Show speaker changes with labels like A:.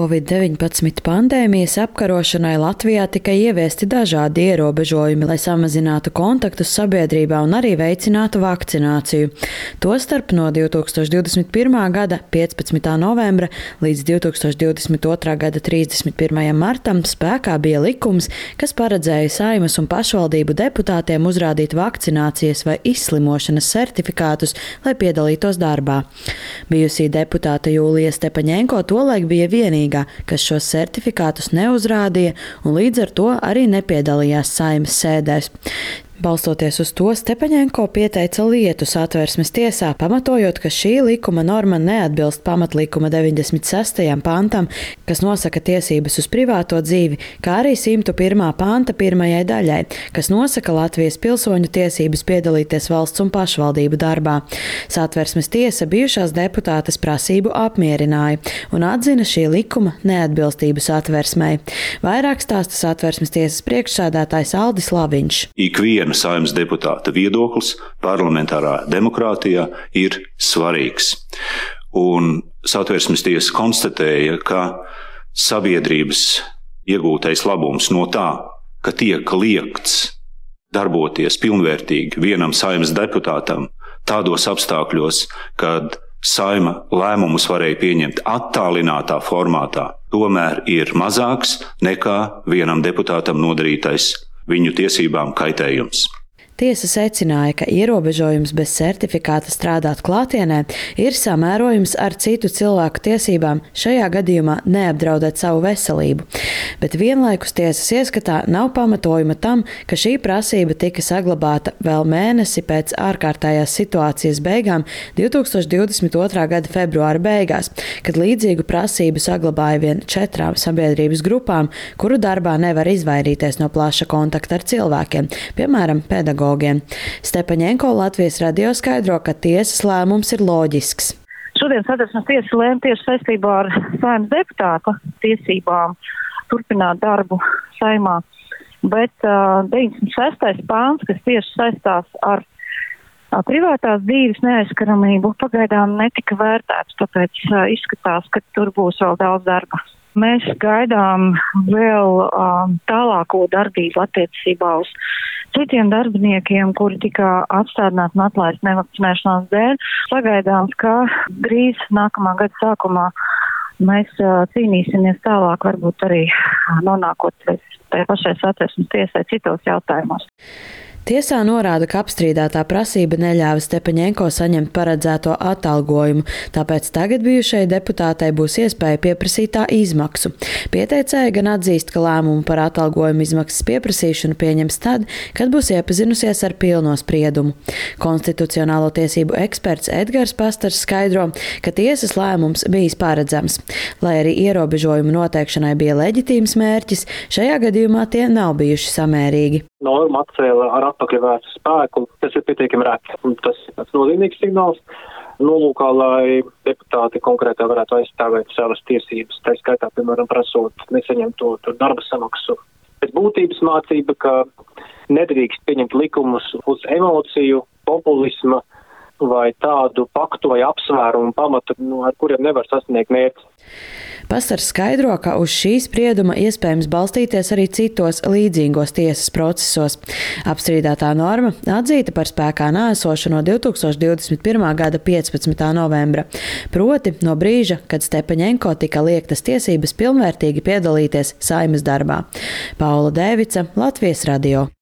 A: Covid-19 pandēmijas apkarošanai Latvijā tika ieviesti dažādi ierobežojumi, lai samazinātu kontaktus sabiedrībā un arī veicinātu vakcināciju. Tostarp no 2021. gada 15. novembra līdz 2022. gada 31. martam spēkā bija likums, kas paredzēja saimas un pašvaldību deputātiem uzrādīt vakcinācijas vai izslimošanas certifikātus, lai piedalītos darbā. Bijusī deputāte Jūlija Stepaņenko tolaik bija vienīgā vienīgā, kas šos certifikātus neuzrādīja un līdz ar to arī nepiedalījās saimas sēdēs. Balstoties uz to, Stepaņenko pieteica lietu satversmes tiesā, pamatojot, ka šī likuma norma neatbilst pamatlikuma 96. pantam, kas nosaka tiesības uz privāto dzīvi, kā arī 101. panta pirmajai daļai, kas nosaka Latvijas pilsoņu tiesības piedalīties valsts un pašvaldību darbā. Satversmes tiesa bijušās deputātes prasību apmierināja un atzina šī likuma neatbilstību satversmei. Vairāk stāsta satversmes tiesas priekšsēdētājs Aldis Laviņš.
B: Ikviena viena saimnes deputāta viedoklis parlamentārā demokrātijā ir svarīgs. Un satversmes tiesa konstatēja, ka sabiedrības iegūtais labums no tā, ka tiek liekts darboties pilnvērtīgi vienam saimnes deputātam tādos apstākļos, kad saima lēmumus varēja pieņemt attālinātā formātā, tomēr ir mazāks nekā vienam deputātam nodarītais viņu tiesībām kaitējums.
A: Tiesa secināja, ka ierobežojums bez certifikāta strādāt klātienē ir samērojams ar citu cilvēku tiesībām, šajā gadījumā neapdraudēt savu veselību. Bet vienlaikus tiesas ieskatā nav pamatojuma tam, ka šī prasība tika saglabāta vēl mēnesi pēc ārkārtējās situācijas beigām 2022. gada februāra beigās, kad līdzīgu prasību saglabāja vien četrām sabiedrības grupām, kuru darbā nevar izvairīties no plaša kontakta ar cilvēkiem, piemēram, pedagogiem pedagogiem. Stepaņenko Latvijas radio skaidro, ka tiesas lēmums ir loģisks.
C: Šodien satversmes tiesa lēma tieši saistībā ar saimnes deputāta tiesībām turpināt darbu saimā, bet uh, 96. pāns, kas tieši saistās ar uh, privātās dzīves neaizskaramību, pagaidām netika vērtēts, tāpēc uh, izskatās, ka tur būs vēl daudz darba. Mēs gaidām vēl um, tālāko darbību attiecībā uz citiem darbiniekiem, kuri tika atstādināti un atlaisti nevakcinēšanās dēļ. Sagaidāms, ka drīz nākamā gada sākumā mēs uh, cīnīsimies tālāk, varbūt arī nonākot līdz tai pašai satversmes tiesai citos jautājumos.
A: Tiesā norāda, ka apstrīdētā prasība neļāva Stepaņenko saņemt paredzēto atalgojumu, tāpēc tagad bijušai deputātei būs iespēja pieprasīt tā izmaksu. Pieteicēja gan atzīst, ka lēmumu par atalgojumu izmaksas pieprasīšanu pieņems tad, kad būs iepazinusies ar pilno spriedumu. Konstitucionālo tiesību eksperts Edgars Pastars skaidro, ka tiesas lēmums bijis paredzams. Lai arī ierobežojumu noteikšanai bija leģitīms mērķis, šajā gadījumā tie nav bijuši samērīgi
D: norma atcēla ar atpakaļvērstu spēku, tas ir pietiekami reti. Tas ir tāds nozīmīgs signāls. Nolūkā, lai deputāti konkrētā varētu aizstāvēt savas tiesības, tā skaitā, piemēram, prasot nesaņemt to darba samaksu. Pēc būtības mācība, ka nedrīkst pieņemt likumus uz emociju, populisma vai tādu paktu vai apsvērumu pamatu, nu, ar kuriem nevar sasniegt mērķi.
A: Pastars skaidro, ka uz šī sprieduma iespējams balstīties arī citos līdzīgos tiesas procesos. Apstrīdētā norma atzīta par spēkā nēsošu no 2021. gada 15. novembra, proti no brīža, kad Stepaņenko tika liektas tiesības pilnvērtīgi piedalīties saimas darbā. Paula Dēvica, Latvijas radio.